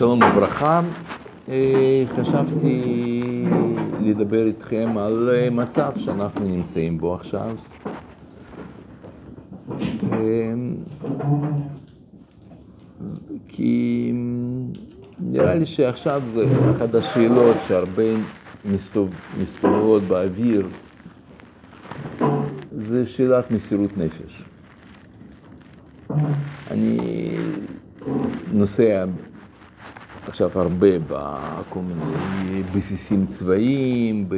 שלום וברכה, אה, חשבתי לדבר איתכם על אה, מצב שאנחנו נמצאים בו עכשיו. אה, כי נראה לי שעכשיו זה אחת השאלות שהרבה מסתובבות באוויר, זה שאלת מסירות נפש. אני נוסע עכשיו הרבה בכל מיני בסיסים צבאיים,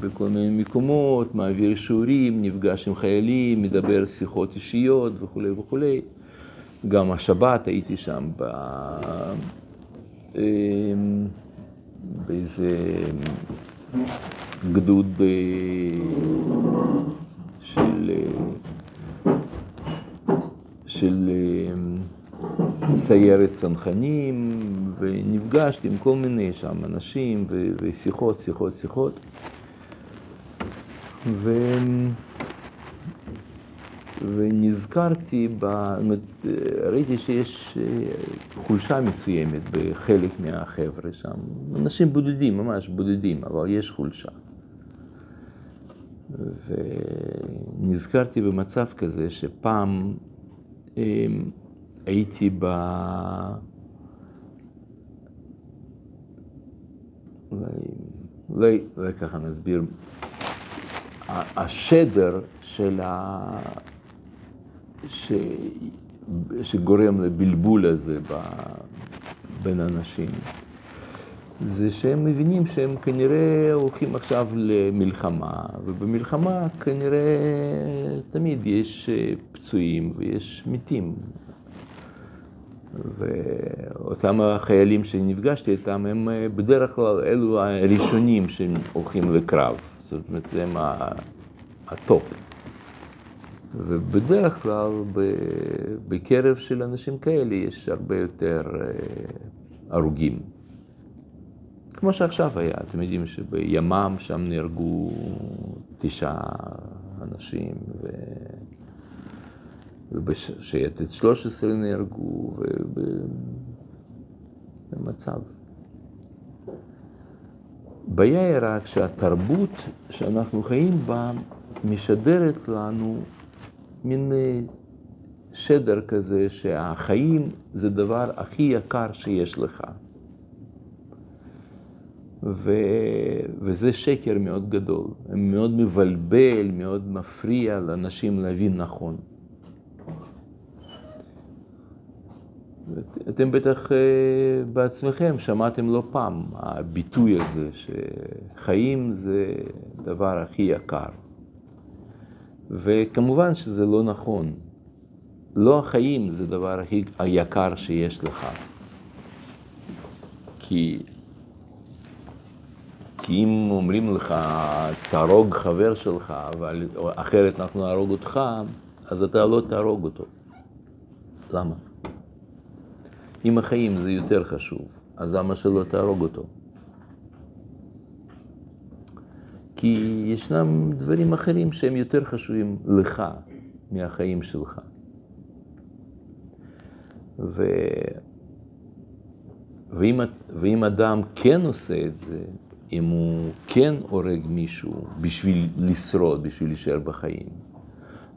בכל מיני מקומות, מעביר שיעורים, נפגש עם חיילים, מדבר שיחות אישיות וכולי וכולי. גם השבת הייתי שם ב... אמ, באיזה גדוד אה, של... אה, של אה, סיירת צנחנים, ונפגשתי עם כל מיני שם אנשים, ושיחות, שיחות, שיחות. ו... ונזכרתי, ב... ראיתי שיש חולשה מסוימת בחלק מהחבר'ה שם, אנשים בודדים, ממש בודדים, אבל יש חולשה. ונזכרתי במצב כזה שפעם הייתי ב... אולי, אולי ככה נסביר. השדר של ה... ש... שגורם לבלבול הזה ב... בין אנשים, זה שהם מבינים שהם כנראה הולכים עכשיו למלחמה, ובמלחמה כנראה תמיד יש פצועים ויש מתים. ואותם החיילים שנפגשתי איתם, הם בדרך כלל אלו הראשונים שהם הולכים לקרב. זאת אומרת, הם הטופ. ובדרך כלל בקרב של אנשים כאלה יש הרבה יותר הרוגים. כמו שעכשיו היה, אתם יודעים שבימ"מ שם נהרגו תשעה אנשים, ו... ובשייטת 13 נהרגו, ובמצב. הבעיה היא רק שהתרבות שאנחנו חיים בה משדרת לנו מין שדר כזה שהחיים זה דבר הכי יקר שיש לך. ו... וזה שקר מאוד גדול, מאוד מבלבל, מאוד מפריע לאנשים להבין נכון. אתם בטח בעצמכם שמעתם לא פעם הביטוי הזה שחיים זה הדבר הכי יקר. וכמובן שזה לא נכון. לא החיים זה הדבר הכי היקר שיש לך. כי, כי אם אומרים לך, תהרוג חבר שלך, אבל אחרת אנחנו נהרוג אותך, אז אתה לא תהרוג אותו. למה? אם החיים זה יותר חשוב, אז למה שלא תהרוג אותו? כי ישנם דברים אחרים שהם יותר חשובים לך מהחיים שלך. ו... ואם, ואם אדם כן עושה את זה, אם הוא כן הורג מישהו בשביל לשרוד, בשביל להישאר בחיים,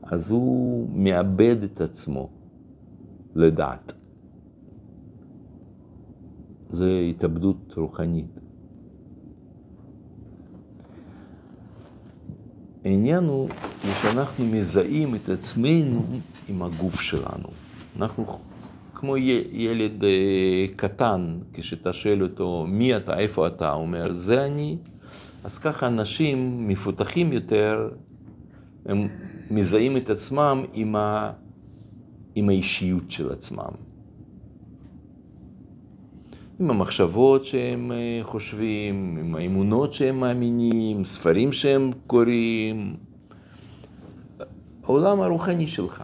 אז הוא מאבד את עצמו לדעת. זה התאבדות רוחנית. העניין הוא שאנחנו מזהים את עצמנו עם הגוף שלנו. אנחנו כמו ילד קטן, כשאתה שואל אותו מי אתה, איפה אתה, הוא אומר זה אני, אז ככה אנשים מפותחים יותר, הם מזהים את עצמם עם, ה... עם האישיות של עצמם. עם המחשבות שהם חושבים, עם האמונות שהם מאמינים, ספרים שהם קוראים, העולם הרוחני שלך.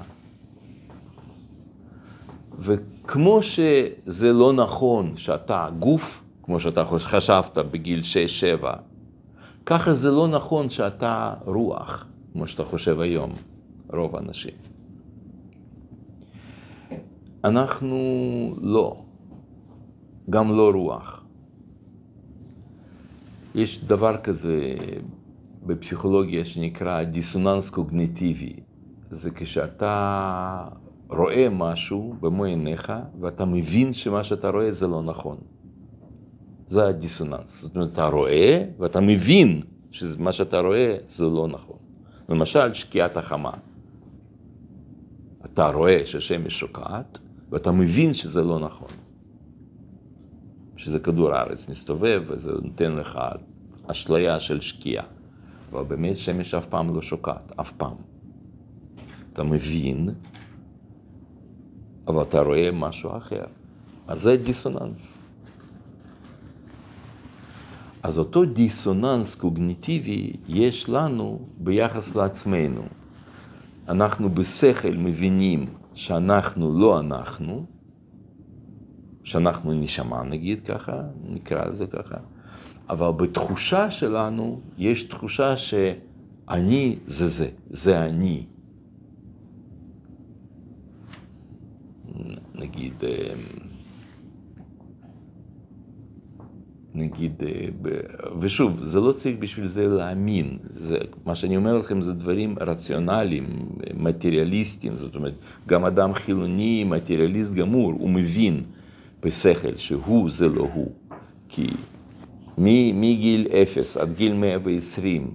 וכמו שזה לא נכון שאתה גוף, כמו שאתה חשבת בגיל 6-7, ככה זה לא נכון שאתה רוח, כמו שאתה חושב היום, רוב האנשים. אנחנו לא. גם לא רוח. יש דבר כזה בפסיכולוגיה שנקרא דיסוננס קוגניטיבי. זה כשאתה רואה משהו במו עיניך ואתה מבין שמה שאתה רואה זה לא נכון. זה הדיסוננס. זאת אומרת, אתה רואה ואתה מבין שמה שאתה רואה זה לא נכון. למשל, שקיעת החמה. אתה רואה שהשמש שוקעת ואתה מבין שזה לא נכון. שזה כדור הארץ מסתובב וזה נותן לך אשליה של שקיעה. אבל באמת שמש אף פעם לא שוקעת, אף פעם. אתה מבין, אבל אתה רואה משהו אחר. אז זה דיסוננס. אז אותו דיסוננס קוגניטיבי יש לנו ביחס לעצמנו. אנחנו בשכל מבינים שאנחנו לא אנחנו, שאנחנו נשמה נגיד ככה, נקרא לזה ככה, אבל בתחושה שלנו יש תחושה שאני זה זה, זה אני. נגיד, אה, נגיד, אה, ושוב, זה לא צריך בשביל זה להאמין, זה, מה שאני אומר לכם זה דברים רציונליים, מטריאליסטיים, זאת אומרת, גם אדם חילוני, מטריאליסט גמור, הוא מבין בשכל שהוא זה לא הוא, כי מגיל אפס עד גיל 120,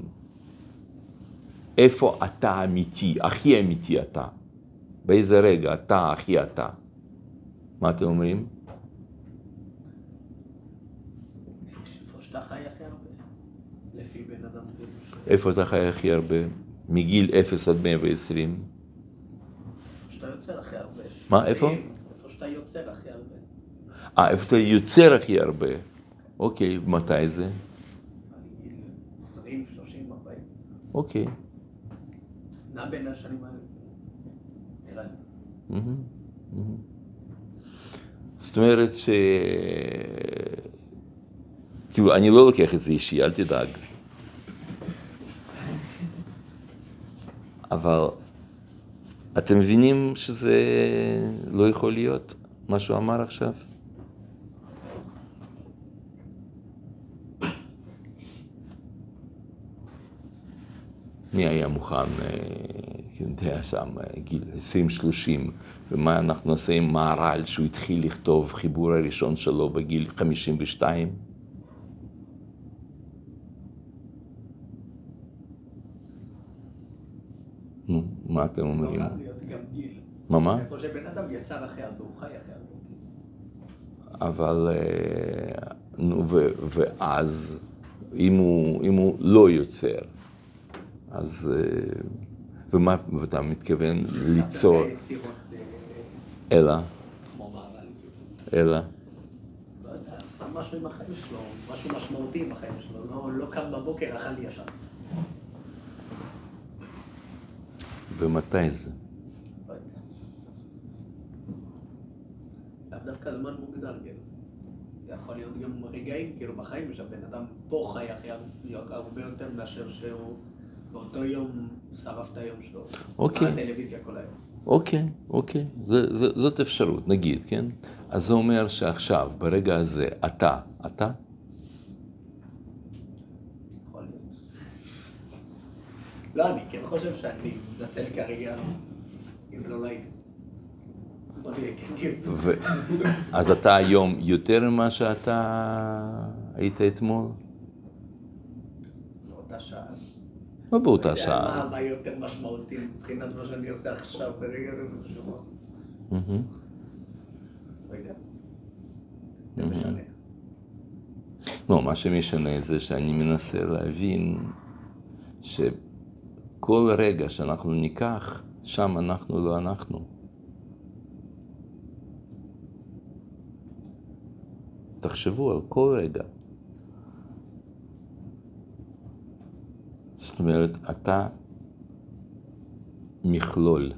איפה אתה אמיתי, הכי אמיתי אתה? באיזה רגע אתה הכי אתה? מה אתם אומרים? איפה אתה חי הכי הרבה? מגיל 0 עד 120? שאתה יוצר הכי הרבה. מה, איפה? איפה שאתה יוצר הכי הרבה. אה, איפה אתה יוצר הכי הרבה? אוקיי, מתי זה? 20, 30, 40. אוקיי. נע בין השנים האלה. נראה לי. זאת אומרת ש... כאילו, אני לא לוקח את זה אישי, אל תדאג. אבל אתם מבינים שזה לא יכול להיות, מה שהוא אמר עכשיו? מי היה מוכן, אני יודע, שם, גיל 20-30, ומה אנחנו נעשה עם מהר"ל שהוא התחיל לכתוב חיבור הראשון שלו בגיל 52? נו, מה אתם אומרים? מה מה? חושב שבן אדם יצר הכי הרבה, הוא חי הכי הרבה. אבל, אה, נו, ואז, אם הוא לא יוצר, אז, אה, ומה, ואתה מתכוון ליצור, יצירות, אה, אלא, כמו מהר"ל. אלא, לא משהו עם החיים שלו, משהו משמעותי עם החיים שלו. לא- לא קם בבוקר, אכל לי ישר. ומתי זה? לא. לאו דווקא זמן מוגדר, כאילו. זה יכול להיות גם רגעים, כאילו, בחיים שהבן אדם פה חי הכי הרבה יותר מאשר שהוא באותו יום שרף את היום שלו. אוקיי. ראה טלוויזיה כל היום. אוקיי, אוקיי, זה, זה, זאת אפשרות, נגיד, כן? אז זה אומר שעכשיו, ברגע הזה, אתה, אתה. לא, אני כן חושב שאני מתנצל כרגע, אם לא נהיה כנים. ו... אז אתה היום יותר ממה שאתה היית אתמול? באותה שעה. לא באותה אתה יודע שעה. מה- יותר משמעותי מבחינת מה שאני עושה עכשיו ברגע הזה בשבוע? מהמם. לא. זה. משנה. לא, מה שמשנה זה שאני מנסה להבין שכל רגע שאנחנו ניקח, שם אנחנו לא אנחנו. תחשבו על כל רגע. זאת אומרת, אתה מכלול.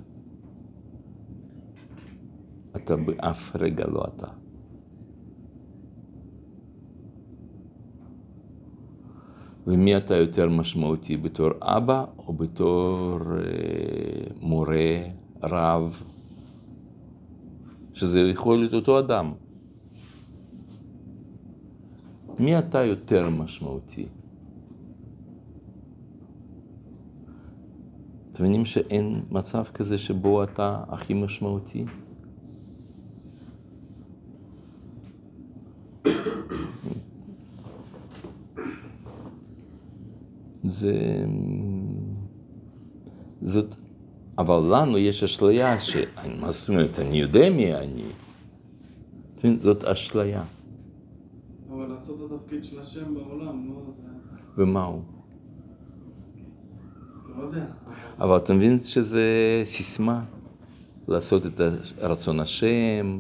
אתה באף רגע לא אתה. ומי אתה יותר משמעותי, בתור אבא או בתור אה, מורה, רב, שזה יכול להיות אותו אדם. מי אתה יותר משמעותי? אתם מבינים שאין מצב כזה שבו אתה הכי משמעותי? זה... זאת... אבל לנו יש אשליה ש... מה זאת אומרת, אני יודע מי אני. זאת אשליה. אבל לעשות את התפקיד של השם בעולם, לא. ומה הוא? אבל אתה מבין שזה סיסמה? לעשות את רצון השם,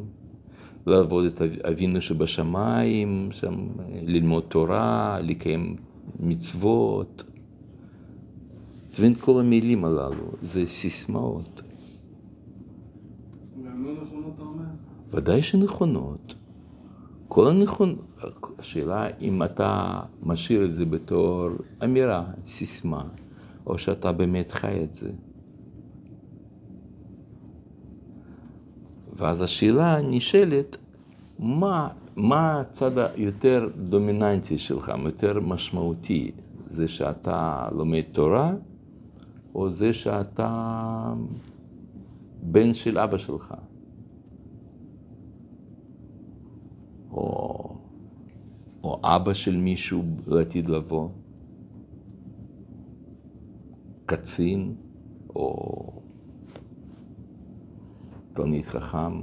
לעבוד את אבינו שבשמיים, שם, ללמוד תורה, לקיים מצוות. אתה מבין, כל המילים הללו זה סיסמאות. והן לא נכונות, אתה אומר? ודאי שנכונות. כל הנכון... השאלה אם אתה משאיר את זה בתור אמירה, סיסמה, או שאתה באמת חי את זה. ואז השאלה נשאלת, מה, מה הצד היותר דומיננטי שלך, יותר משמעותי? זה שאתה לומד תורה, או זה שאתה בן של אבא שלך? או, או אבא של מישהו לעתיד לבוא? קצין, או תלמיד חכם.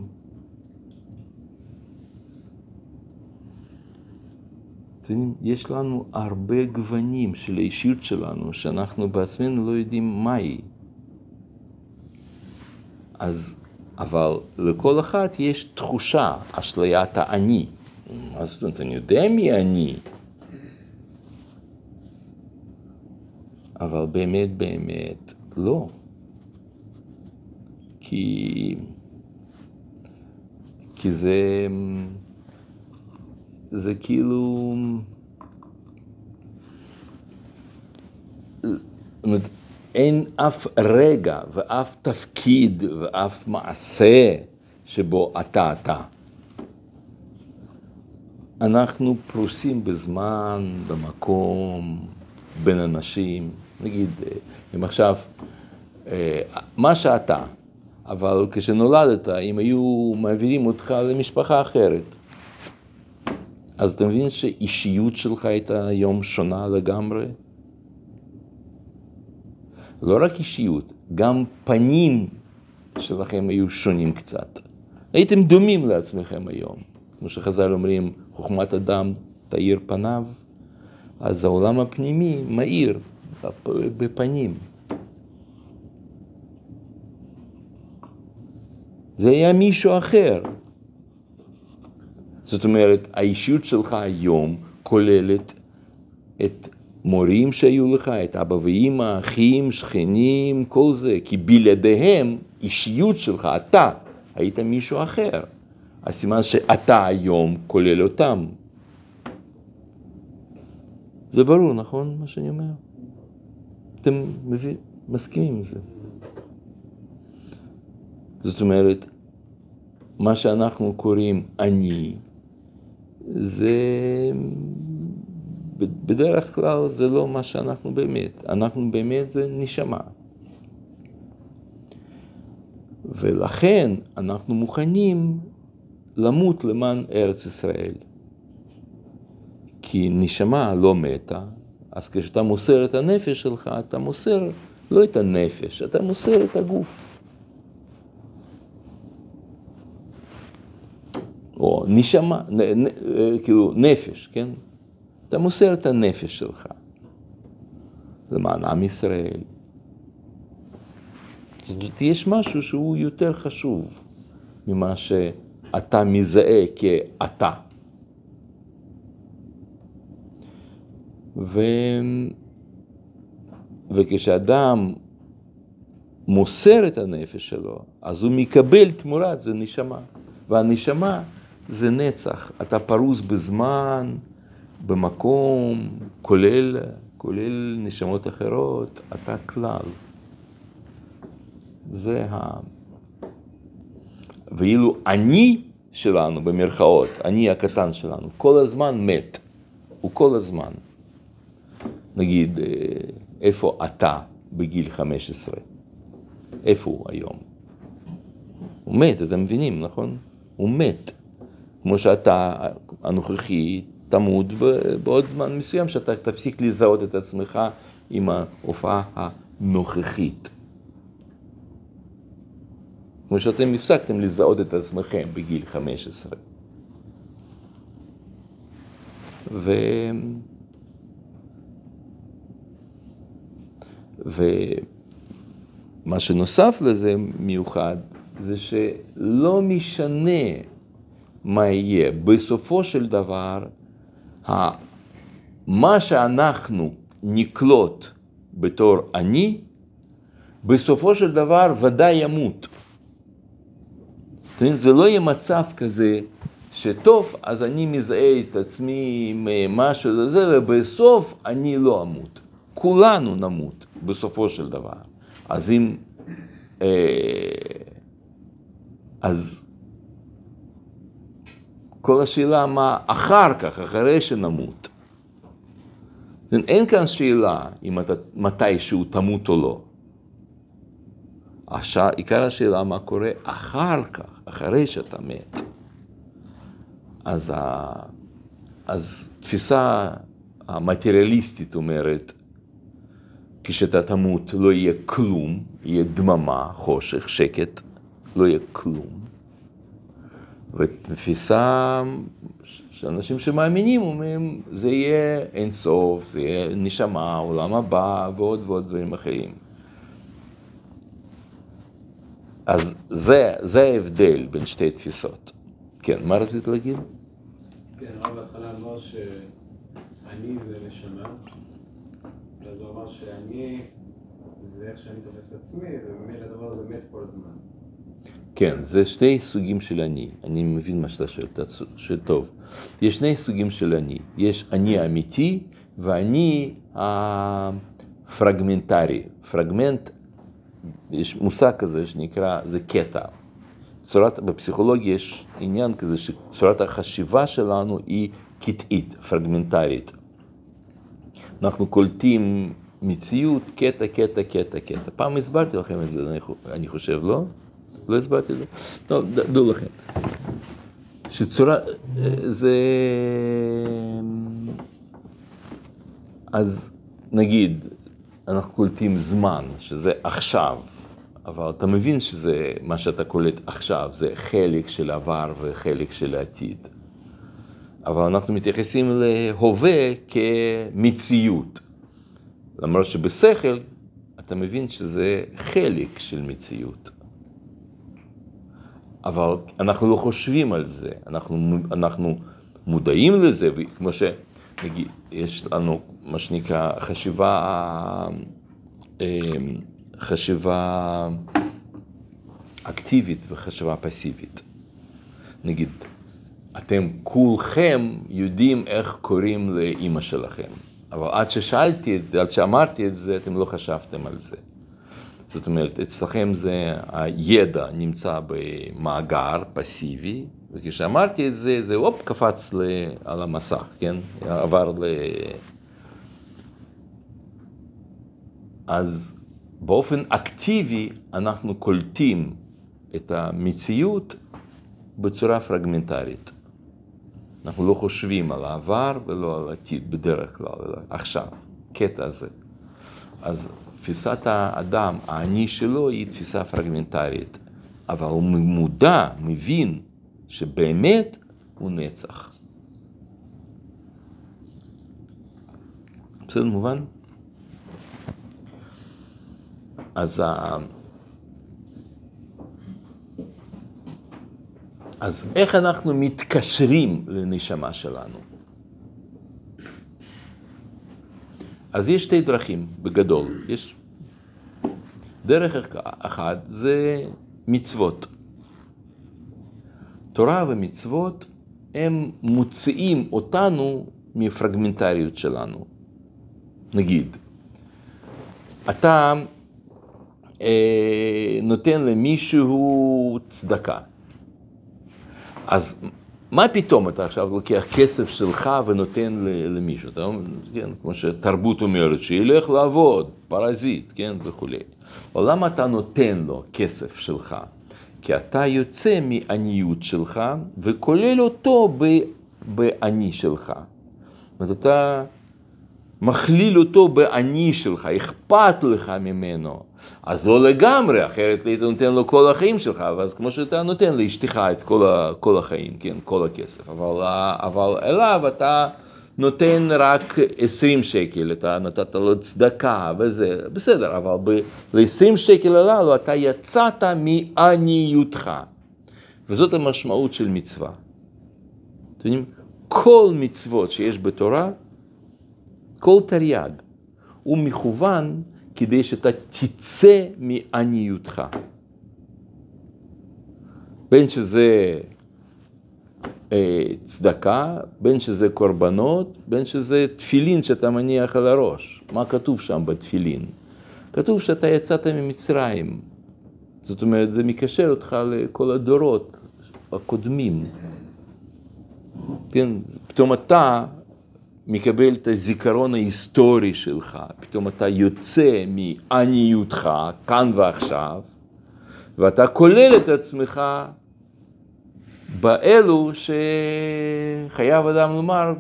יש לנו הרבה גוונים של האישיות שלנו, שאנחנו בעצמנו לא יודעים מהי. אז, אבל לכל אחת יש תחושה, אשליית האני. מה זאת אומרת, אני יודע מי אני. אבל באמת באמת לא. כי, כי זה, זה כאילו, אין אף רגע ואף תפקיד ואף מעשה שבו אתה אתה. אנחנו פרוסים בזמן, במקום, בין אנשים. נגיד, אם עכשיו, מה שאתה, אבל כשנולדת, אם היו מעבירים אותך למשפחה אחרת, אז אתה מבין שאישיות שלך הייתה היום שונה לגמרי? לא רק אישיות, גם פנים שלכם היו שונים קצת. הייתם דומים לעצמכם היום. כמו שחז"ל אומרים, חוכמת אדם תאיר פניו, אז העולם הפנימי מאיר בפנים. זה היה מישהו אחר. זאת אומרת, האישיות שלך היום כוללת את מורים שהיו לך, את אבא ואימא, אחים, שכנים, כל זה, כי בלעדיהם, אישיות שלך, אתה, היית מישהו אחר. הסימן שאתה היום כולל אותם. זה ברור, נכון, מה שאני אומר? אתם מבין, מסכימים עם זה. זאת אומרת, מה שאנחנו קוראים אני, זה בדרך כלל זה לא מה שאנחנו באמת. אנחנו באמת זה נשמה. ולכן אנחנו מוכנים למות למען ארץ ישראל. כי נשמה לא מתה, אז כשאתה מוסר את הנפש שלך, אתה מוסר לא את הנפש, אתה מוסר את הגוף. או נשמה, נ, נ, כאילו נפש, כן? אתה מוסר את הנפש שלך למען עם ישראל. יש משהו שהוא יותר חשוב ממה שאתה מזהה כאתה. ו... וכשאדם מוסר את הנפש שלו, אז הוא מקבל תמורת זה נשמה. והנשמה זה נצח. אתה פרוס בזמן, במקום, כולל, כולל נשמות אחרות, אתה כלל. זה ה... ואילו אני שלנו, במרכאות, אני הקטן שלנו, כל הזמן מת. הוא כל הזמן. נגיד, אה, איפה אתה בגיל 15? איפה הוא היום? הוא מת, אתם מבינים, נכון? הוא מת. כמו שאתה הנוכחי תמות בעוד זמן מסוים, שאתה תפסיק לזהות את עצמך עם ההופעה הנוכחית. כמו שאתם הפסקתם לזהות את עצמכם בגיל 15. ו... ומה שנוסף לזה מיוחד, זה שלא משנה מה יהיה, בסופו של דבר, מה שאנחנו נקלוט בתור אני, בסופו של דבר ודאי ימות. זה לא יהיה מצב כזה שטוב, אז אני מזהה את עצמי עם משהו לזה, ובסוף אני לא אמות. כולנו נמות בסופו של דבר. אז אם... אה, אז כל השאלה מה אחר כך, אחרי שנמות. אין כאן שאלה אם אתה מתישהו תמות או לא. השע, עיקר השאלה מה קורה אחר כך, אחרי שאתה מת. אז, ה, אז תפיסה המטריאליסטית אומרת, כשאתה תמות לא יהיה כלום, יהיה דממה, חושך, שקט, לא יהיה כלום. ותפיסה שאנשים שמאמינים אומרים, זה יהיה אין סוף, זה יהיה נשמה, עולם הבא ועוד ועוד דברים אחרים. אז זה, זה ההבדל בין שתי תפיסות. כן, מה רצית להגיד? כן, הרב בהתחלה אמר שאני זה נשמה, אז הוא אמר שאני זה איך שאני תופס את עצמי, ובמילא הדבר הזה מת כל הזמן. כן, זה שני סוגים של אני. אני מבין מה שאתה שואל, אתה שואל טוב. יש שני סוגים של אני. יש אני אמיתי ואני הפרגמנטרי. פרגמנט, יש מושג כזה שנקרא, זה קטע. צורת, בפסיכולוגיה יש עניין כזה שצורת החשיבה שלנו היא קטעית, פרגמנטרית. אנחנו קולטים מציאות, קטע, קטע, קטע, קטע. פעם הסברתי לכם את זה, אני חושב, לא? לא הסברתי את זה? טוב, דעו לכם. שצורה, זה... אז נגיד, אנחנו קולטים זמן, שזה עכשיו, אבל אתה מבין שזה, מה שאתה קולט עכשיו, זה חלק של עבר וחלק של עתיד. אבל אנחנו מתייחסים להווה כמציאות. למרות שבשכל אתה מבין שזה חלק של מציאות. אבל אנחנו לא חושבים על זה, אנחנו, אנחנו מודעים לזה, וכמו שנגיד, יש לנו מה שנקרא חשיבה, אמ, חשיבה אקטיבית וחשיבה פסיבית. נגיד, אתם כולכם יודעים איך קוראים לאימא שלכם, אבל עד ששאלתי את זה, עד שאמרתי את זה, אתם לא חשבתם על זה. זאת אומרת, אצלכם זה, הידע נמצא במאגר פסיבי, וכשאמרתי את זה, זה הופ, קפץ ל, על המסך, כן? עבר ל... אז באופן אקטיבי אנחנו קולטים את המציאות בצורה פרגמנטרית. אנחנו לא חושבים על העבר ולא על העתיד בדרך כלל, אלא עכשיו, קטע הזה. אז תפיסת האדם, האני שלו, היא תפיסה פרגמנטרית, אבל הוא מודע, מבין, שבאמת הוא נצח. בסדר, מובן? אז, אז איך אנחנו מתקשרים לנשמה שלנו? אז יש שתי דרכים, בגדול. יש דרך אחת זה מצוות. תורה ומצוות הם מוציאים אותנו מפרגמנטריות שלנו. נגיד, אתה אה, נותן למישהו צדקה. אז מה פתאום אתה עכשיו לוקח כסף שלך ונותן למישהו, אתה אומר, כן, כמו שתרבות אומרת, שילך לעבוד, פרזיט, כן, וכולי. אבל למה אתה נותן לו כסף שלך? כי אתה יוצא מעניות שלך וכולל אותו בעני שלך. זאת אומרת, אתה מכליל אותו בעני שלך, אכפת לך ממנו. אז לא לגמרי, אחרת היית נותן לו כל החיים שלך, ואז כמו שאתה נותן לאשתך את כל, כל החיים, כן, כל הכסף. אבל, אבל אליו אתה נותן רק 20 שקל, אתה נתת לו צדקה וזה, בסדר, אבל ל-20 שקל הללו אתה יצאת מעניותך. וזאת המשמעות של מצווה. אתם יודעים, כל מצוות שיש בתורה, כל תרי"ג, הוא מכוון כדי שאתה תצא מעניותך. בין שזה אה, צדקה, בין שזה קורבנות, בין שזה תפילין שאתה מניח על הראש. מה כתוב שם בתפילין? כתוב שאתה יצאת ממצרים. זאת אומרת, זה מקשר אותך לכל הדורות הקודמים. כן, פתאום אתה מקבל את הזיכרון ההיסטורי שלך, פתאום אתה יוצא מעניותך, כאן ועכשיו, ואתה כולל את עצמך באלו שחייב אדם לומר,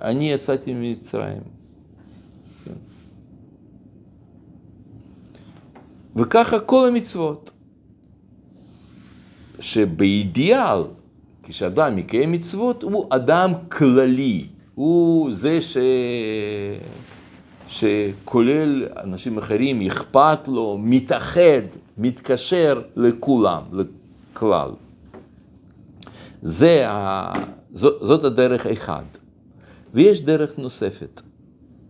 אני יצאתי ממצרים. כן. וככה כל המצוות, שבאידיאל, כשאדם מקיים מצוות, הוא אדם כללי. הוא זה ש... שכולל אנשים אחרים, אכפת לו, מתאחד, מתקשר לכולם, לכלל. זה ה... זאת הדרך אחד. ויש דרך נוספת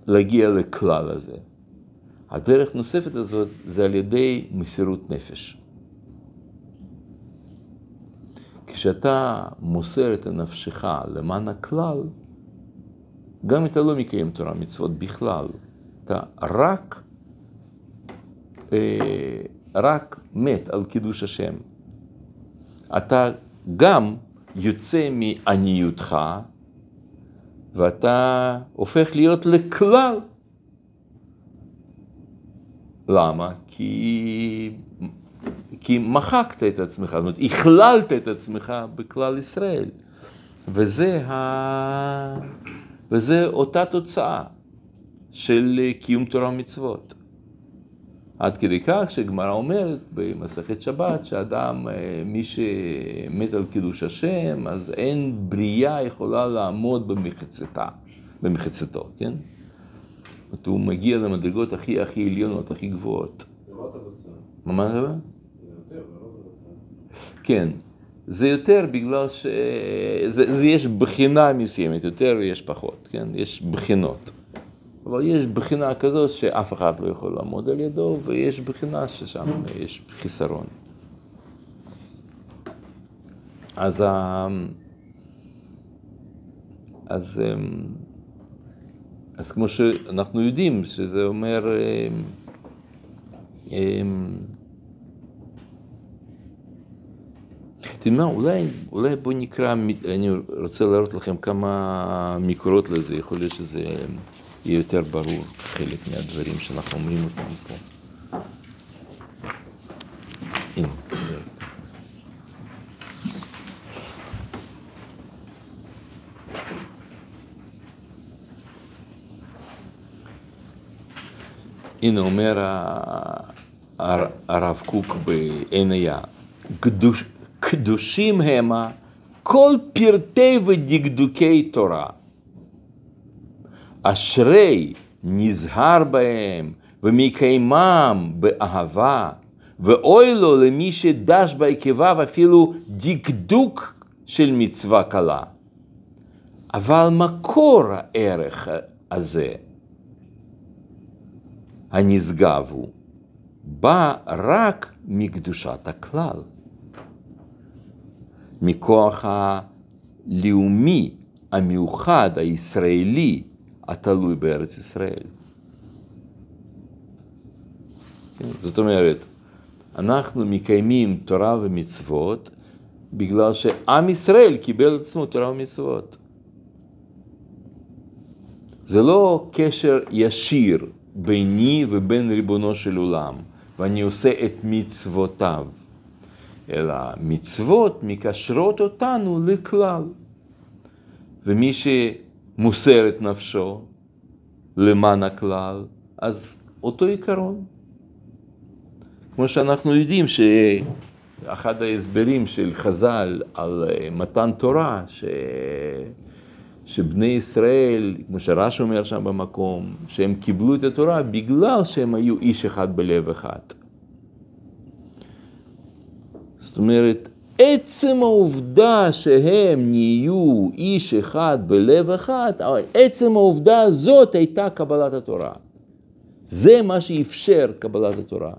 להגיע לכלל הזה. הדרך נוספת הזאת זה על ידי מסירות נפש. כשאתה מוסר את נפשך למען הכלל, גם אם אתה לא מקיים תורה מצוות בכלל, אתה רק, אה, רק מת על קידוש השם. אתה גם יוצא מעניותך, ואתה הופך להיות לכלל. למה? כי, כי מחקת את עצמך, זאת אומרת, הכללת את עצמך בכלל ישראל. וזה ה... וזה אותה תוצאה של קיום תורה ומצוות. עד כדי כך שגמרא אומרת במסכת שבת, שאדם, מי שמת על קידוש השם, אז אין בריאה יכולה לעמוד במחצתה, במחצתו, כן? זאת הוא מגיע למדרגות הכי הכי עליונות, הכי גבוהות. זה לא אותו בצד. מה זה? כן. זה יותר בגלל שיש בחינה מסוימת, יותר ויש פחות, כן? יש בחינות. אבל יש בחינה כזאת שאף אחד לא יכול לעמוד על ידו, ויש בחינה ששם יש חיסרון. אז, ה... אז, אז כמו שאנחנו יודעים, שזה אומר... מה, אולי, אולי בואו נקרא, אני רוצה להראות לכם כמה מקורות לזה, יכול להיות שזה יהיה יותר ברור, חלק מהדברים שאנחנו אומרים אותם פה. הנה. אומר הרב קוק בעין היה, קדושים המה כל פרטי ודקדוקי תורה. אשרי נזהר בהם ומקיימם באהבה, ואוי לו למי שדש בעקביו אפילו דקדוק של מצווה קלה. אבל מקור הערך הזה, הנשגב הוא, בא רק מקדושת הכלל. מכוח הלאומי המיוחד הישראלי התלוי בארץ ישראל. זאת אומרת, אנחנו מקיימים תורה ומצוות בגלל שעם ישראל קיבל עצמו תורה ומצוות. זה לא קשר ישיר ביני ובין ריבונו של עולם, ואני עושה את מצוותיו, אלא מצוות מקשרות אותנו לכלל. ומי שמוסר את נפשו למען הכלל, אז אותו עיקרון. כמו שאנחנו יודעים שאחד ההסברים של חז"ל על אה, מתן תורה, ש... שבני ישראל, כמו שרש"י אומר שם במקום, שהם קיבלו את התורה בגלל שהם היו איש אחד בלב אחד. זאת אומרת, עצם העובדה שהם נהיו איש אחד בלב אחד, עצם העובדה הזאת הייתה קבלת התורה. זה מה שאפשר קבלת התורה.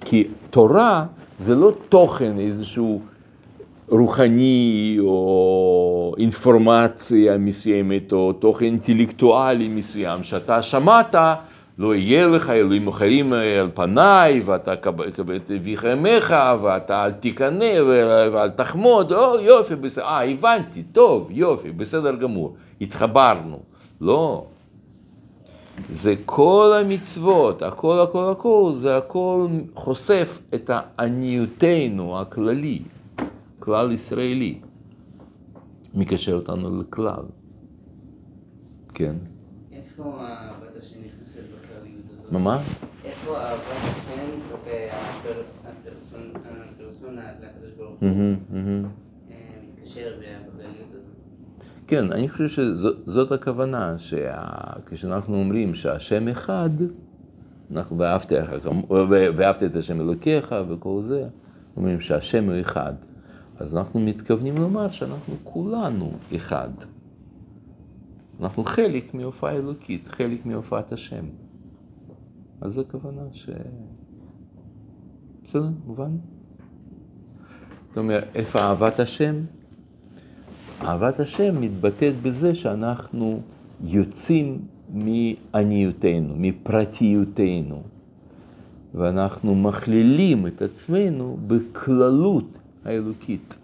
כי תורה זה לא תוכן איזשהו רוחני או אינפורמציה מסוימת או תוכן אינטלקטואלי מסוים שאתה שמעת לא יהיה לך אלוהים אחרים על פניי, ואתה אביך אמך, ואתה אל תקנא ואל תחמוד, או יופי, בסדר, אה, הבנתי, טוב, יופי, בסדר גמור, התחברנו. לא. זה כל המצוות, הכל הכל הכל, זה הכל חושף את העניותנו הכללי, כלל ישראלי, מקשר אותנו לכלל. כן. איפה הבת השם נכנסת בכלליות הזאת? מה מה? איפה אהבת השם והפרסונה לקדוש ברוך הוא. אה, מתקשר בכלליות הזאת? כן, אני חושב שזאת הכוונה, שכשאנחנו אומרים שהשם אחד, אנחנו ואהבת ואהבת את השם אלוקיך וכל זה, אומרים שהשם הוא אחד. אז אנחנו מתכוונים לומר שאנחנו כולנו אחד. אנחנו חלק מהופעה אלוקית, חלק מהופעת השם. אז זו הכוונה ש... בסדר, מובן? זאת אומרת, איפה אהבת השם? אהבת השם מתבטאת בזה שאנחנו יוצאים מעניותנו, מפרטיותנו, ואנחנו מכלילים את עצמנו בכללות האלוקית.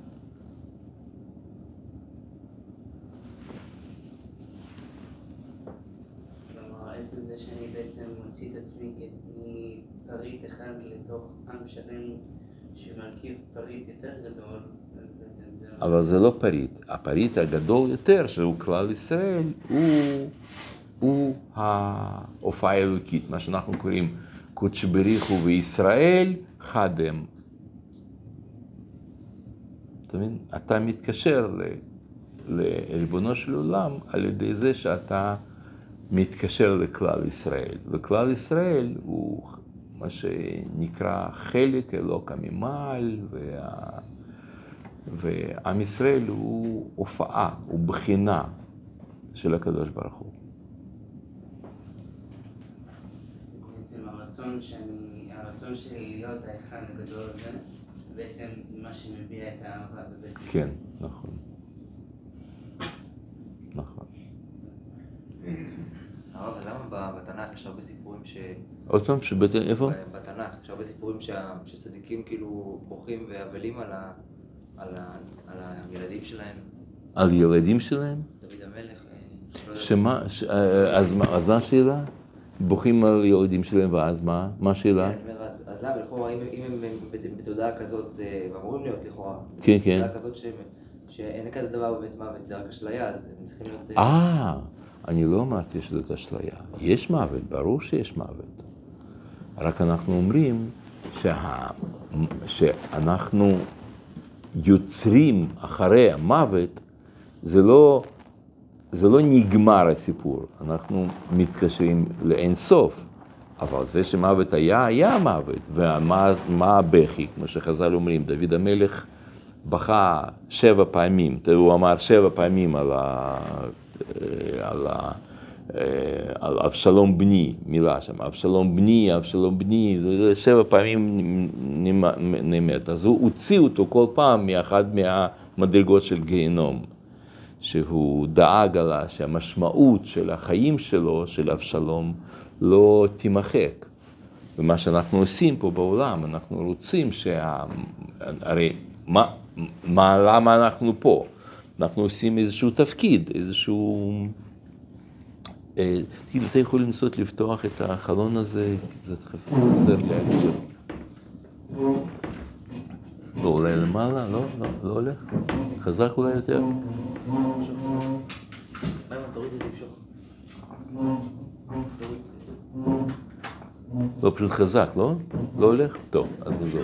כלומר, עצם זה שאני בעצם מוציא את עצמי מפריט אחד לתוך עם שלם שמרכיב פריט יותר גדול, אז בעצם זה... אבל זה לא פריט. הפריט הגדול יותר, שהוא כלל ישראל, הוא, הוא ההופעה האלוקית, מה שאנחנו קוראים קודש בריחו וישראל חד הם. אתה מבין? אתה מתקשר לריבונו של עולם על ידי זה שאתה מתקשר לכלל ישראל, וכלל ישראל הוא מה שנקרא חלק אלוקא ממעל, וה... ועם ישראל הוא הופעה, הוא בחינה של הקדוש ברוך הוא. בעצם הרצון שאני, הרצון שלי להיות האחד הגדול הזה, בעצם מה שמביע את האהבה. כן, נכון. נכון. הרב, למה בתנ"ך יש הרבה סיפורים ש... עוד פעם, שבית... איפה? בתנ"ך יש הרבה סיפורים שצדיקים כאילו בוכים ואבלים על ה- על ה- על הילדים שלהם. על ילדים שלהם? דוד המלך. אה, לא. שמה, ש... אה, אז, מה- אז מה השאלה? בוכים על ילדים שלהם, ואז מה? מה השאלה? כן, אז- אז למה, לכאורה, אם אם הם בת- בתודעה כזאת, אה, ואמורים להיות לכאורה, כן, כן. בתודעה כזאת שאין כזה דבר בבית מוות, זה רק אשליה, אז הם צריכים להיות... אה, אה, אני לא אמרתי שזאת אשליה. יש מוות, ברור שיש מוות. רק אנחנו אומרים שה... שאנחנו יוצרים אחרי המוות, זה לא, זה לא נגמר הסיפור, אנחנו מתקשרים לאין סוף. אבל זה שמוות היה, היה מוות. ומה מה הבכי, כמו שחז"ל אומרים, דוד המלך בכה שבע פעמים, הוא אמר שבע פעמים על, ה, על, ה, אבשלום בני, מילה שם, אבשלום בני, אבשלום בני, שבע פעמים נאמת. אז הוא הוציא אותו כל פעם מאחד מהמדרגות של גיהנום. שהוא דאג עלה שהמשמעות של החיים שלו, של אבשלום, לא תימחק. ומה שאנחנו עושים פה בעולם, אנחנו רוצים שה... הרי מה, מה, למה אנחנו פה? אנחנו עושים איזשהו תפקיד, איזשהו... אה, תגיד, אתה יכול לנסות לפתוח את החלון הזה? זה חסר לי האקסר. לא, אולי למעלה? לא, לא, לא הולך? חזק אולי יותר? לא, פשוט חזק, לא? לא הולך? טוב, אז נעזוב.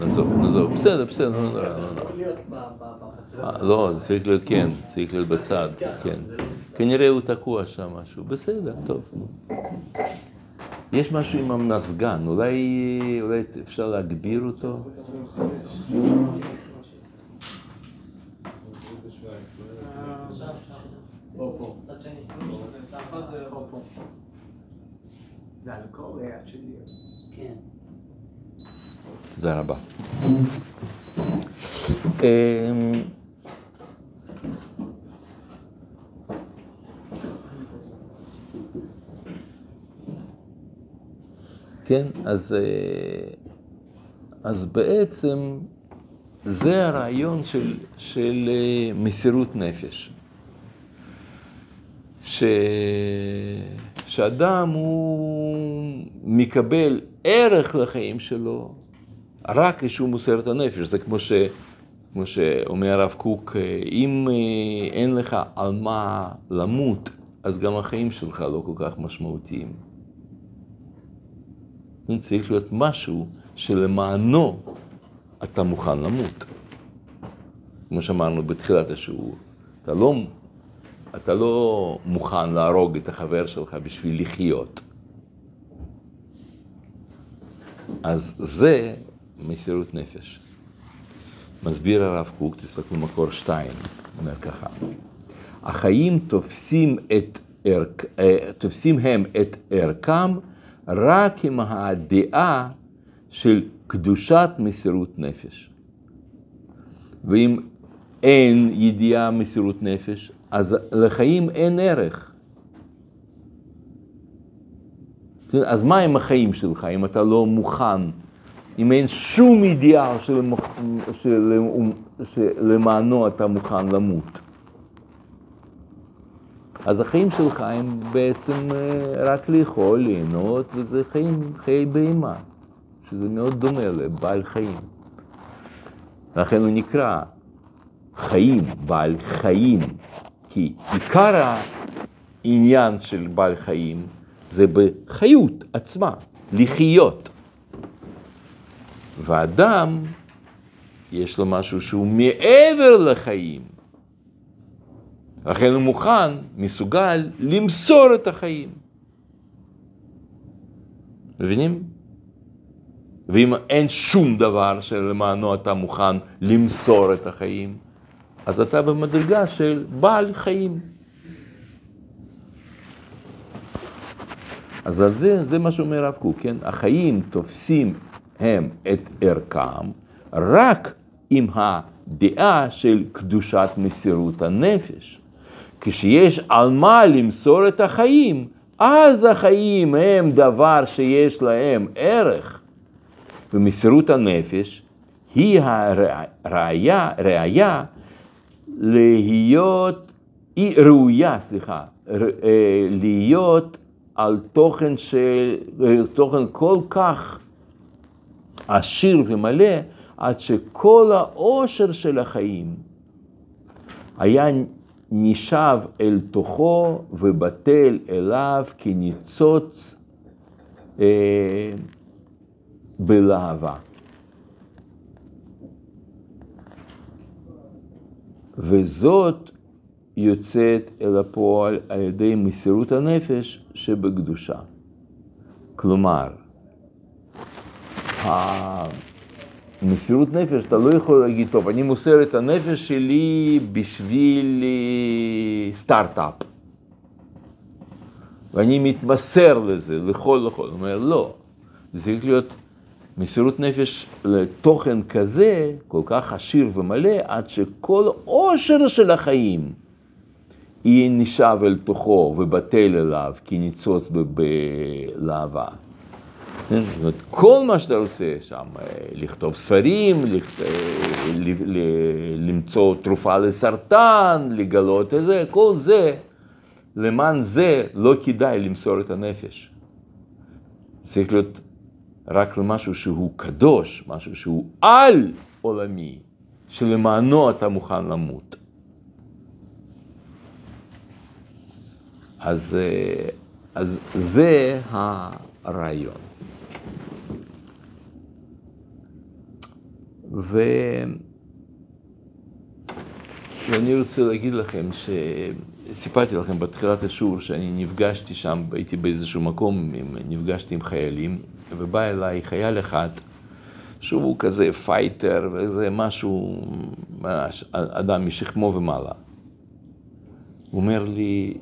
נעזוב, נעזוב. בסדר, בסדר, לא נורא, לא נורא. ב- בחצר. אה, לא, זה צריך להיות כן, צריך להיות בצד, כן. כנראה הוא תקוע שם משהו, בסדר, טוב. יש משהו עם המזגן, אולי, אולי אפשר להגביר אותו? 25. או פה. זה על כל היד שלי. כן. תודה רבה. כן, אז, אה, אז בעצם זה הרעיון של, של אה, מסירות נפש. ש... שאדם הוא מקבל ערך לחיים שלו רק כשהוא מוסר את הנפש. זה כמו, ש... כמו שאומר הרב קוק, אם אה, אין לך על מה למות, אז גם החיים שלך לא כל כך משמעותיים. צריך להיות משהו שלמענו אתה מוכן למות. כמו שאמרנו בתחילת השיעור, אתה לא, אתה לא מוכן להרוג את החבר שלך בשביל לחיות. אז זה מסירות נפש. מסביר הרב קוק, תסתכלו מקור שתיים, אומר ככה, החיים תופסים, את ערכ, אה, תופסים הם את ערכם רק עם הדעה של קדושת מסירות נפש. ואם אין ידיעה מסירות נפש, אז לחיים אין ערך. אז מה עם החיים שלך אם אתה לא מוכן, אם אין שום אידיאל שלמענו אתה מוכן למות? אז החיים שלך הם בעצם רק לאכול, ליהנות, וזה חיים, חיי בהמה, שזה מאוד דומה לבעל חיים. לכן הוא נקרא חיים, בעל חיים, כי עיקר העניין של בעל חיים זה בחיות עצמה, לחיות. ואדם, יש לו משהו שהוא מעבר לחיים. לכן הוא מוכן, מסוגל, למסור את החיים. מבינים? ואם אין שום דבר שלמענו אתה מוכן למסור את החיים, אז אתה במדרגה של בעל חיים. אז על זה, זה מה שאומר הרב קוק, כן? החיים תופסים הם את ערכם רק עם הדעה של קדושת מסירות הנפש. כשיש על מה למסור את החיים, אז החיים הם דבר שיש להם ערך. ומסירות הנפש היא הראיה, ראיה להיות, היא ראויה, סליחה, להיות על תוכן, של, תוכן כל כך עשיר ומלא, עד שכל העושר של החיים היה נשאב אל תוכו ובטל אליו כניצוץ אה, בלהבה. וזאת יוצאת אל הפועל על ידי מסירות הנפש שבקדושה. כלומר, המסירות נפש, אתה לא יכול להגיד, טוב, אני מוסר את הנפש שלי בשביל סטארט-אפ. ואני מתמסר לזה, לכל לכל. הוא אומר, לא, זה צריך להיות מסירות נפש לתוכן כזה, כל כך עשיר ומלא, עד שכל עושר של החיים יהיה נשאב אל תוכו ובטל אליו כי ניצוץ ב- בלהבה. כן? זאת אומרת, כל מה שאתה עושה שם, אה, לכתוב ספרים, אה, למצוא תרופה לסרטן, לגלות את זה, כל זה, למען זה לא כדאי למסור את הנפש. צריך להיות רק למשהו שהוא קדוש, משהו שהוא על עולמי, שלמענו אתה מוכן למות. אז, אה, אז זה הרעיון. ו... ואני רוצה להגיד לכם שסיפרתי לכם בתחילת השיעור שאני נפגשתי שם, הייתי באיזשהו מקום, נפגשתי עם חיילים, ובא אליי חייל אחד, שהוא כזה פייטר, וזה משהו, ממש, אדם משכמו ומעלה. הוא אומר לי,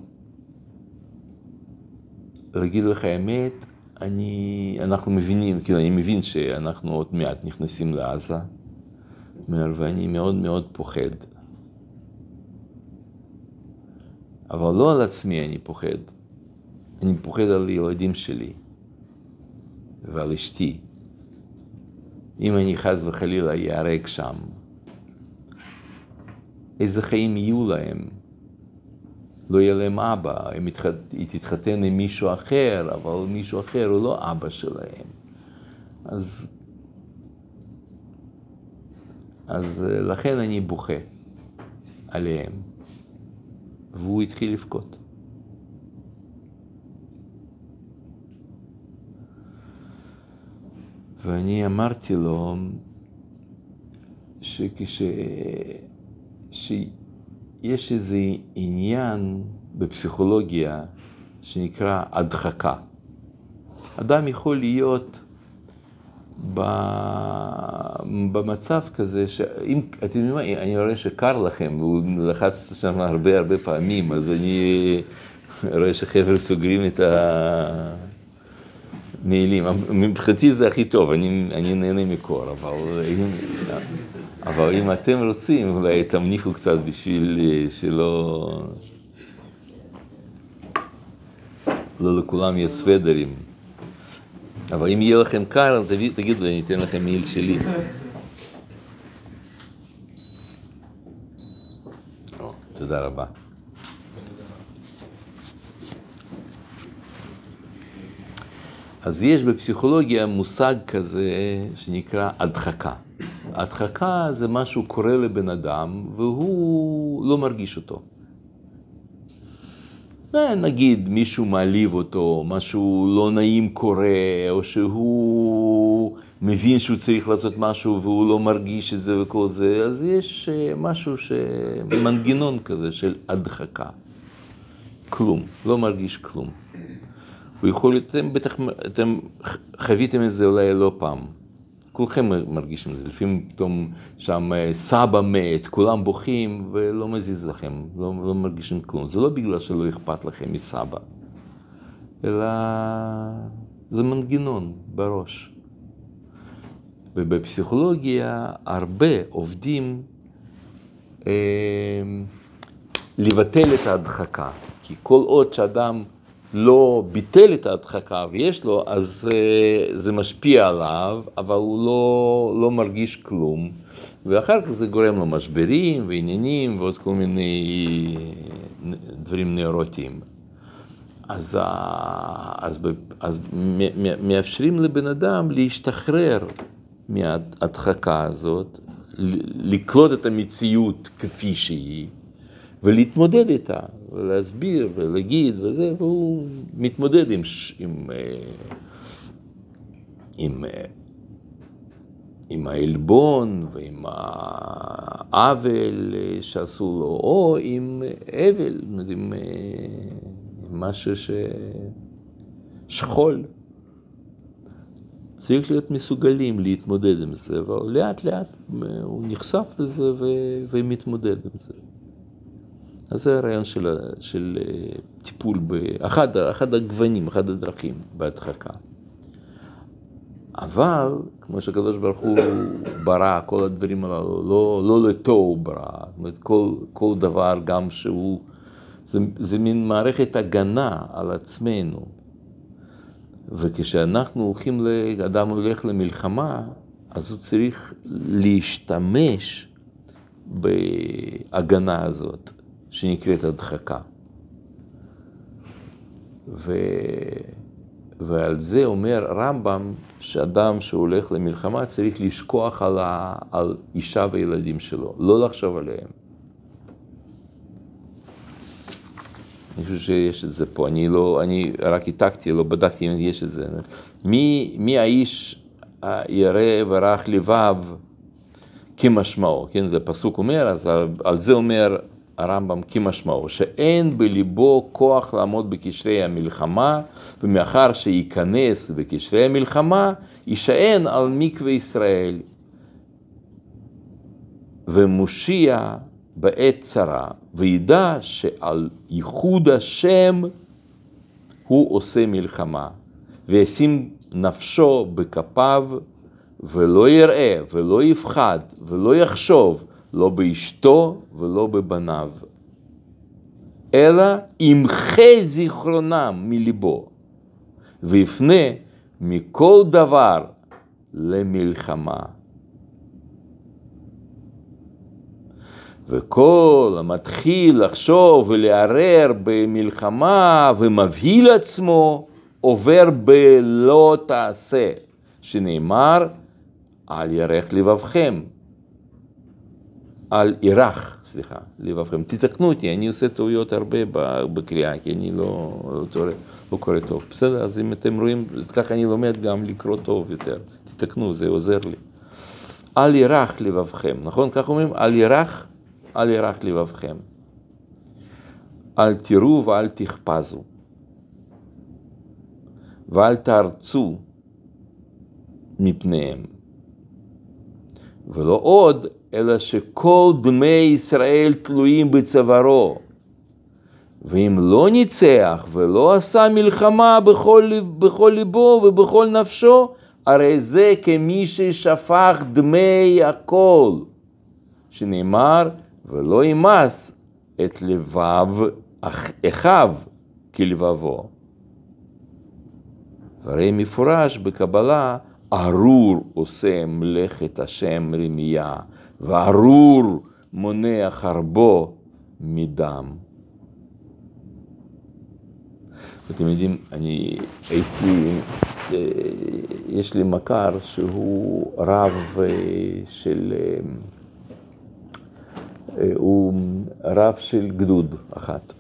להגיד לך האמת, אני, אנחנו מבינים, כאילו אני מבין שאנחנו עוד מעט נכנסים לעזה, אומר, ואני מאוד מאוד פוחד. אבל לא על עצמי אני פוחד, אני פוחד על ילדים שלי ועל אשתי. אם אני חס וחלילה ייהרג שם, איזה חיים יהיו להם? לא יהיה להם אבא, הם יתח... היא תתחתן עם מישהו אחר, אבל מישהו אחר הוא לא אבא שלהם. אז, אז אה, לכן אני בוכה עליהם. והוא התחיל לבכות. ואני אמרתי לו שכש... שיש איזה עניין בפסיכולוגיה שנקרא הדחקה. אדם יכול להיות במצב כזה, שאם, אתם יודעים מה, אני רואה שקר לכם, הוא לחץ שם הרבה הרבה פעמים, אז אני רואה שחבר'ה סוגרים את המעילים. מבחינתי זה הכי טוב, אני, אני נהנה מקור, אבל אם, אבל אם אתם רוצים, אולי תמניחו קצת בשביל שלא... לא לכולם יש סוודרים. אבל אם יהיה לכם קר, תגידו לי, אני אתן לכם מעיל שלי. תודה רבה. אז יש בפסיכולוגיה מושג כזה שנקרא הדחקה. הדחקה זה משהו קורה לבן אדם והוא לא מרגיש אותו. נגיד מישהו מעליב אותו, משהו לא נעים קורה, או שהוא מבין שהוא צריך לעשות משהו והוא לא מרגיש את זה וכל זה, אז יש משהו, ש... מנגנון כזה של הדחקה. כלום, לא מרגיש כלום. הוא יכול אתם בטח, אתם חוויתם את זה אולי לא פעם. כולכם מרגישים את זה, לפעמים פתאום שם סבא מת, כולם בוכים ולא מזיז לכם, לא, לא מרגישים כלום. זה לא בגלל שלא אכפת לכם מסבא, אלא זה מנגנון בראש. ובפסיכולוגיה הרבה עובדים אה, לבטל את ההדחקה, כי כל עוד שאדם לא ביטל את ההדחקה ויש לו, אז uh, זה משפיע עליו, אבל הוא לא, לא מרגיש כלום, ואחר כך זה גורם לו משברים ועניינים ועוד כל מיני דברים נאורטיים. אז, אז, אז מאפשרים לבן אדם להשתחרר מההדחקה הזאת, לקלוט את המציאות כפי שהיא, ולהתמודד איתה, ולהסביר, ולהגיד, וזה, והוא מתמודד עם, עם, עם, עם העלבון ועם העוול שעשו לו, או עם אבל, עם, עם משהו ש... שכול. צריך להיות מסוגלים להתמודד עם זה, ולאט לאט הוא נחשף לזה ומתמודד עם זה. אז זה הרעיון של, של טיפול, באחד אחד הגוונים, אחד הדרכים בהדחקה. אבל, כמו שהקדוש ברוך הוא ברא, כל הדברים הללו, לא, לא לתוהו הוא ברא. זאת אומרת, כל, כל דבר, גם שהוא זה, זה מין מערכת הגנה על עצמנו. וכשאנחנו הולכים, אדם הולך למלחמה, אז הוא צריך להשתמש בהגנה הזאת, שנקראת הדחקה. ו... ועל זה אומר רמב"ם שאדם שהולך למלחמה צריך לשכוח על, ה... על אישה וילדים שלו, לא לחשוב עליהם. אני חושב שיש את זה פה, אני לא, אני רק העתקתי, לא בדקתי אם יש את זה. מי, מי האיש הירא ורך לבב כמשמעו, כן, זה פסוק אומר, אז על, על זה אומר הרמב"ם כמשמעו, שאין בליבו כוח לעמוד בקשרי המלחמה, ומאחר שייכנס בקשרי המלחמה, יישען על מקווה ישראל, ומושיע בעת צרה, וידע שעל ייחוד השם הוא עושה מלחמה, וישים נפשו בכפיו, ולא יראה, ולא יפחד, ולא יחשוב, לא באשתו ולא בבניו, אלא ימחה זיכרונם מליבו, ויפנה מכל דבר למלחמה. וכל המתחיל לחשוב ולערער במלחמה ומבהיל עצמו, עובר בלא תעשה, שנאמר, אל ירך לבבכם. אל ירח, סליחה, לבבכם. תתקנו אותי, אני עושה טעויות הרבה בקריאה, כי אני לא, לא, לא קורא טוב. בסדר, אז אם אתם רואים, ככה אני לומד גם לקרוא טוב יותר. תתקנו, זה עוזר לי. אל ירח לבבכם, נכון? כך אומרים? אל ירח, אל ירח לבבכם. אל תראו ואל תחפזו. ואל תארצו מפניהם. ולא עוד, אלא שכל דמי ישראל תלויים בצווארו. ואם לא ניצח ולא עשה מלחמה בכל, בכל ליבו ובכל נפשו, הרי זה כמי ששפך דמי הכל, שנאמר, ולא ימס את לבב אחיו כלבבו. והרי מפורש בקבלה, ארור עושה מלאכת השם רמייה, וארור מונע חרבו מדם. אתם יודעים, אני הייתי, יש לי מכר שהוא רב של, הוא רב של גדוד אחת.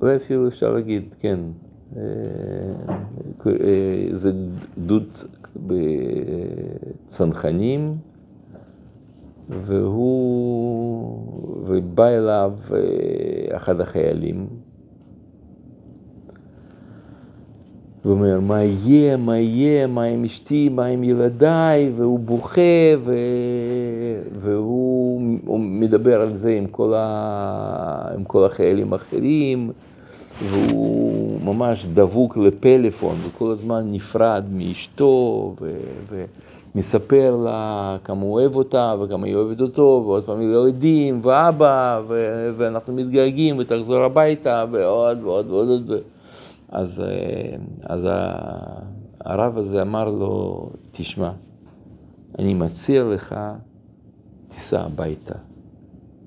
אולי אפילו אפשר להגיד, כן, זה גדוד בצנחנים, והוא, ובא אליו אחד החיילים, ואומר, מה יהיה, מה יהיה, מה עם אשתי, מה עם ילדיי, והוא בוכה, ו... והוא מדבר על זה עם כל, ה... עם כל החיילים האחרים, והוא ממש דבוק לפלאפון, וכל הזמן נפרד מאשתו, ו... ומספר לה כמה הוא אוהב אותה, וכמה היא אוהבת אותו, ועוד פעם ילדים, ואבא, ו... ואנחנו מתגעגעים, ותחזור הביתה, ועוד ועוד ועוד. ועוד. אז, אז הרב הזה אמר לו, תשמע, אני מציע לך, תיסע הביתה.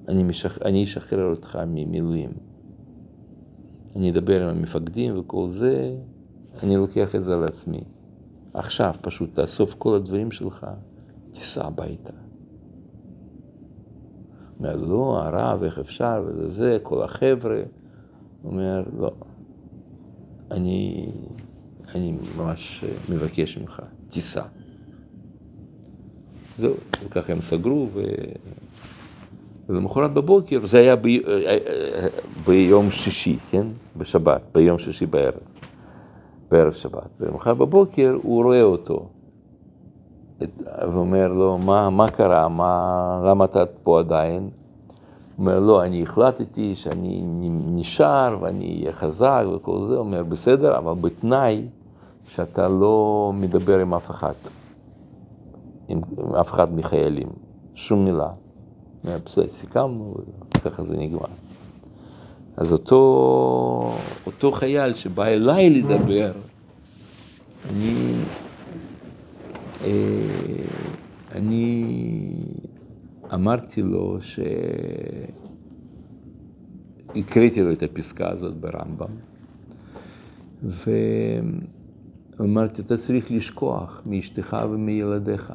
אני, משח... אני אשחרר אותך ממילואים. אני אדבר עם המפקדים וכל זה, אני לוקח את זה על עצמי. עכשיו פשוט תאסוף כל הדברים שלך, תיסע הביתה. אומר, לא, הרב, איך אפשר, וזה זה, כל החבר'ה. אומר, לא. אני, אני ממש מבקש ממך, תיסע. זהו, וככה הם סגרו, ו... ולמחרת בבוקר, זה היה ב... ביום שישי, כן? בשבת, ביום שישי בערב, בערב שבת. ולמחרת בבוקר הוא רואה אותו, ואומר לו, מה, מה קרה? מה, למה אתה פה עדיין? אומר, לא, אני החלטתי שאני נשאר ואני אהיה חזק וכל זה. אומר, בסדר, אבל בתנאי שאתה לא מדבר עם אף אחד, עם, עם אף אחד מחיילים, שום מילה. סיכמנו, ככה זה נגמר. אז אותו, אותו חייל שבא אליי לדבר, אני, אה, אני אמרתי לו ש... הקראתי לו את הפסקה הזאת ברמב"ם, ואמרתי, אתה צריך לשכוח מאשתך ומילדיך.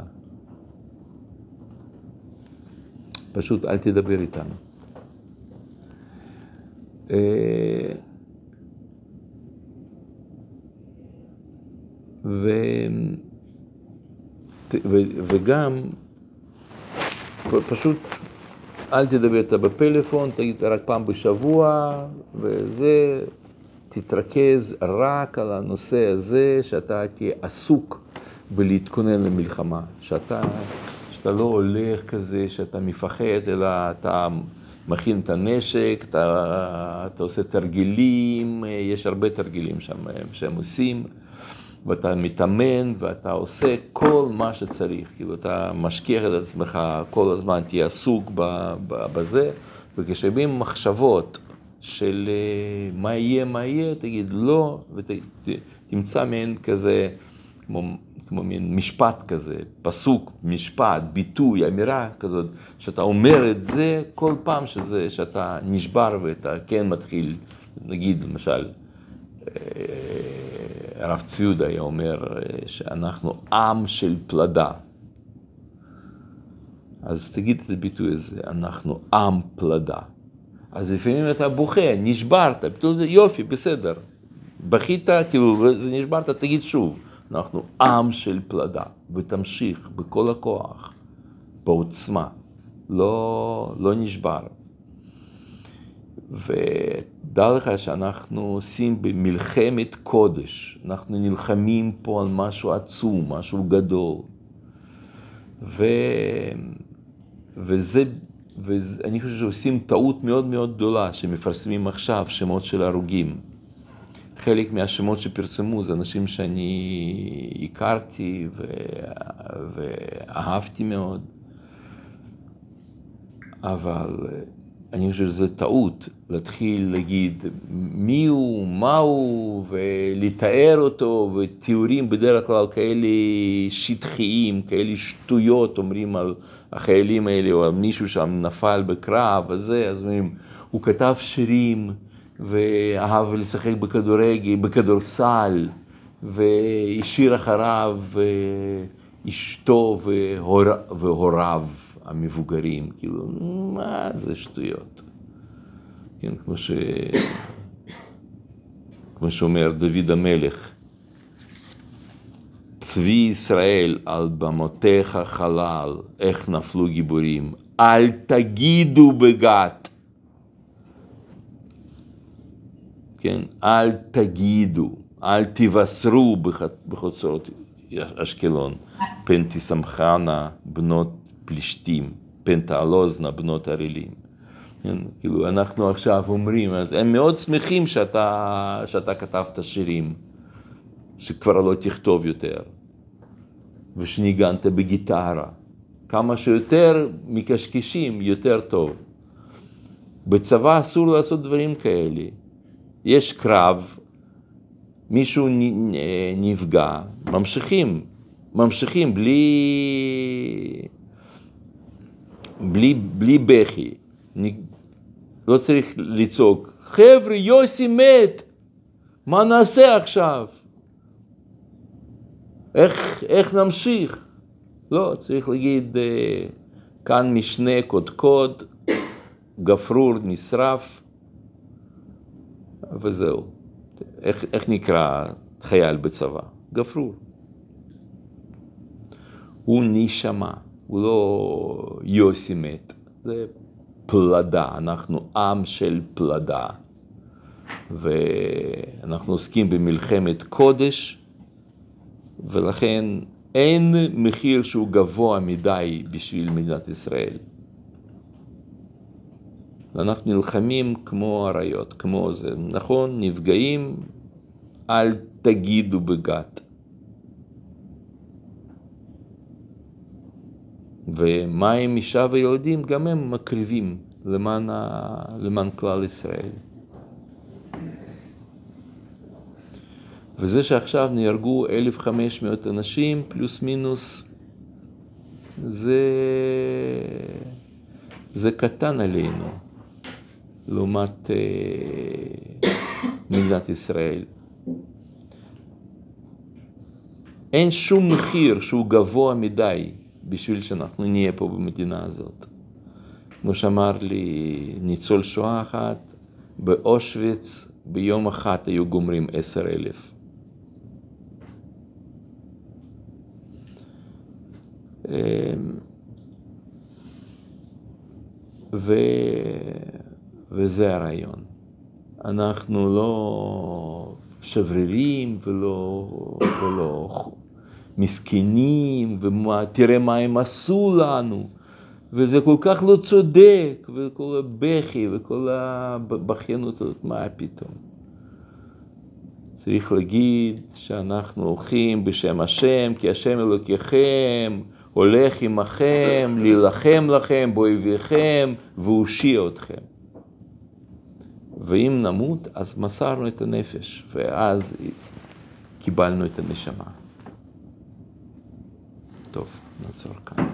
פשוט אל תדבר איתנו. אה, ו... ו... וגם, פשוט אל תדבר איתה בפלאפון, תגיד רק פעם בשבוע, וזה, תתרכז רק על הנושא הזה, שאתה תהיה עסוק בלהתכונן למלחמה, שאתה, שאתה לא הולך כזה, שאתה מפחד, אלא אתה מכין את הנשק, אתה, אתה עושה תרגילים, יש הרבה תרגילים שם שהם עושים. ואתה מתאמן ואתה עושה כל מה שצריך, כאילו אתה משכיח את עצמך כל הזמן, תהיה עסוק בזה, וכשבאים מחשבות של אה, מה יהיה, מה יהיה, תגיד לא, ותמצא מעין כזה, כמו, כמו מין משפט כזה, פסוק, משפט, ביטוי, אמירה כזאת, שאתה אומר את זה כל פעם שזה, שאתה נשבר ואתה כן מתחיל, נגיד למשל, הרב ציוד היה אומר שאנחנו עם של פלדה. אז תגיד את הביטוי הזה, אנחנו עם פלדה. אז לפעמים אתה בוכה, נשברת, פתאום זה יופי, בסדר. בכית, כאילו, נשברת, תגיד שוב, אנחנו עם של פלדה, ותמשיך בכל הכוח, בעוצמה, לא, לא נשבר. ודע לך שאנחנו עושים במלחמת קודש, אנחנו נלחמים פה על משהו עצום, משהו גדול. ו... וזה, ואני חושב שעושים טעות מאוד מאוד גדולה שמפרסמים עכשיו שמות של הרוגים. חלק מהשמות שפרסמו זה אנשים שאני הכרתי ו... ואהבתי מאוד, אבל אני חושב שזו טעות להתחיל להגיד מי הוא, מה הוא, ולתאר אותו, ותיאורים בדרך כלל כאלה שטחיים, כאלה שטויות אומרים על החיילים האלה, או על מישהו שם נפל בקרב, וזה, אז אומרים, הוא כתב שירים, ואהב לשחק בכדורגל, בכדורסל, והשאיר אחריו אשתו והור, והוריו. המבוגרים, כאילו, מה זה שטויות? כן, כמו, ש... כמו שאומר דוד המלך, צבי ישראל על במותיך חלל, איך נפלו גיבורים, אל תגידו בגת. כן, אל תגידו, אל תבשרו בחוצרות אשקלון, פן תשמחנה בנות פלישתים, פנטאלוזנה, בנות ערלים. כן, כאילו, אנחנו עכשיו אומרים, אז הם מאוד שמחים שאתה, שאתה כתבת שירים, שכבר לא תכתוב יותר, ושניגנת בגיטרה. כמה שיותר מקשקשים, יותר טוב. בצבא אסור לעשות דברים כאלה. יש קרב, מישהו נפגע, ממשיכים, ממשיכים בלי... בלי, בלי בכי, לא צריך לצעוק, חבר'ה, יוסי מת, מה נעשה עכשיו? איך, איך נמשיך? לא, צריך להגיד, אה, כאן משנה קודקוד, גפרור נשרף, וזהו. איך, איך נקרא חייל בצבא? גפרור. הוא נשמה. הוא לא יוסי מת, זה פלדה, אנחנו עם של פלדה. ואנחנו עוסקים במלחמת קודש, ולכן אין מחיר שהוא גבוה מדי בשביל מדינת ישראל. ואנחנו נלחמים כמו אריות, כמו זה, נכון, נפגעים, אל תגידו בגת. ומים, אישה וילדים, גם הם מקריבים למען, ה... למען כלל ישראל. וזה שעכשיו נהרגו 1,500 אנשים, פלוס מינוס, זה, זה קטן עלינו, לעומת אה, מדינת ישראל. אין שום מחיר שהוא גבוה מדי בשביל שאנחנו נהיה פה במדינה הזאת. כמו שאמר לי ניצול שואה אחת, באושוויץ ביום אחד היו גומרים עשר אלף. ו... וזה הרעיון. אנחנו לא שברירים ולא, ולא מסכנים, ותראה מה הם עשו לנו, וזה כל כך לא צודק, וכל הבכי וכל הבכיינות הזאת, מה פתאום? צריך להגיד שאנחנו הולכים בשם השם, כי השם אלוקיכם הולך עמכם, להילחם לכם באויביכם והושיע אתכם. ואם נמות, אז מסרנו את הנפש, ואז קיבלנו את הנשמה. טוב, נעצור כאן.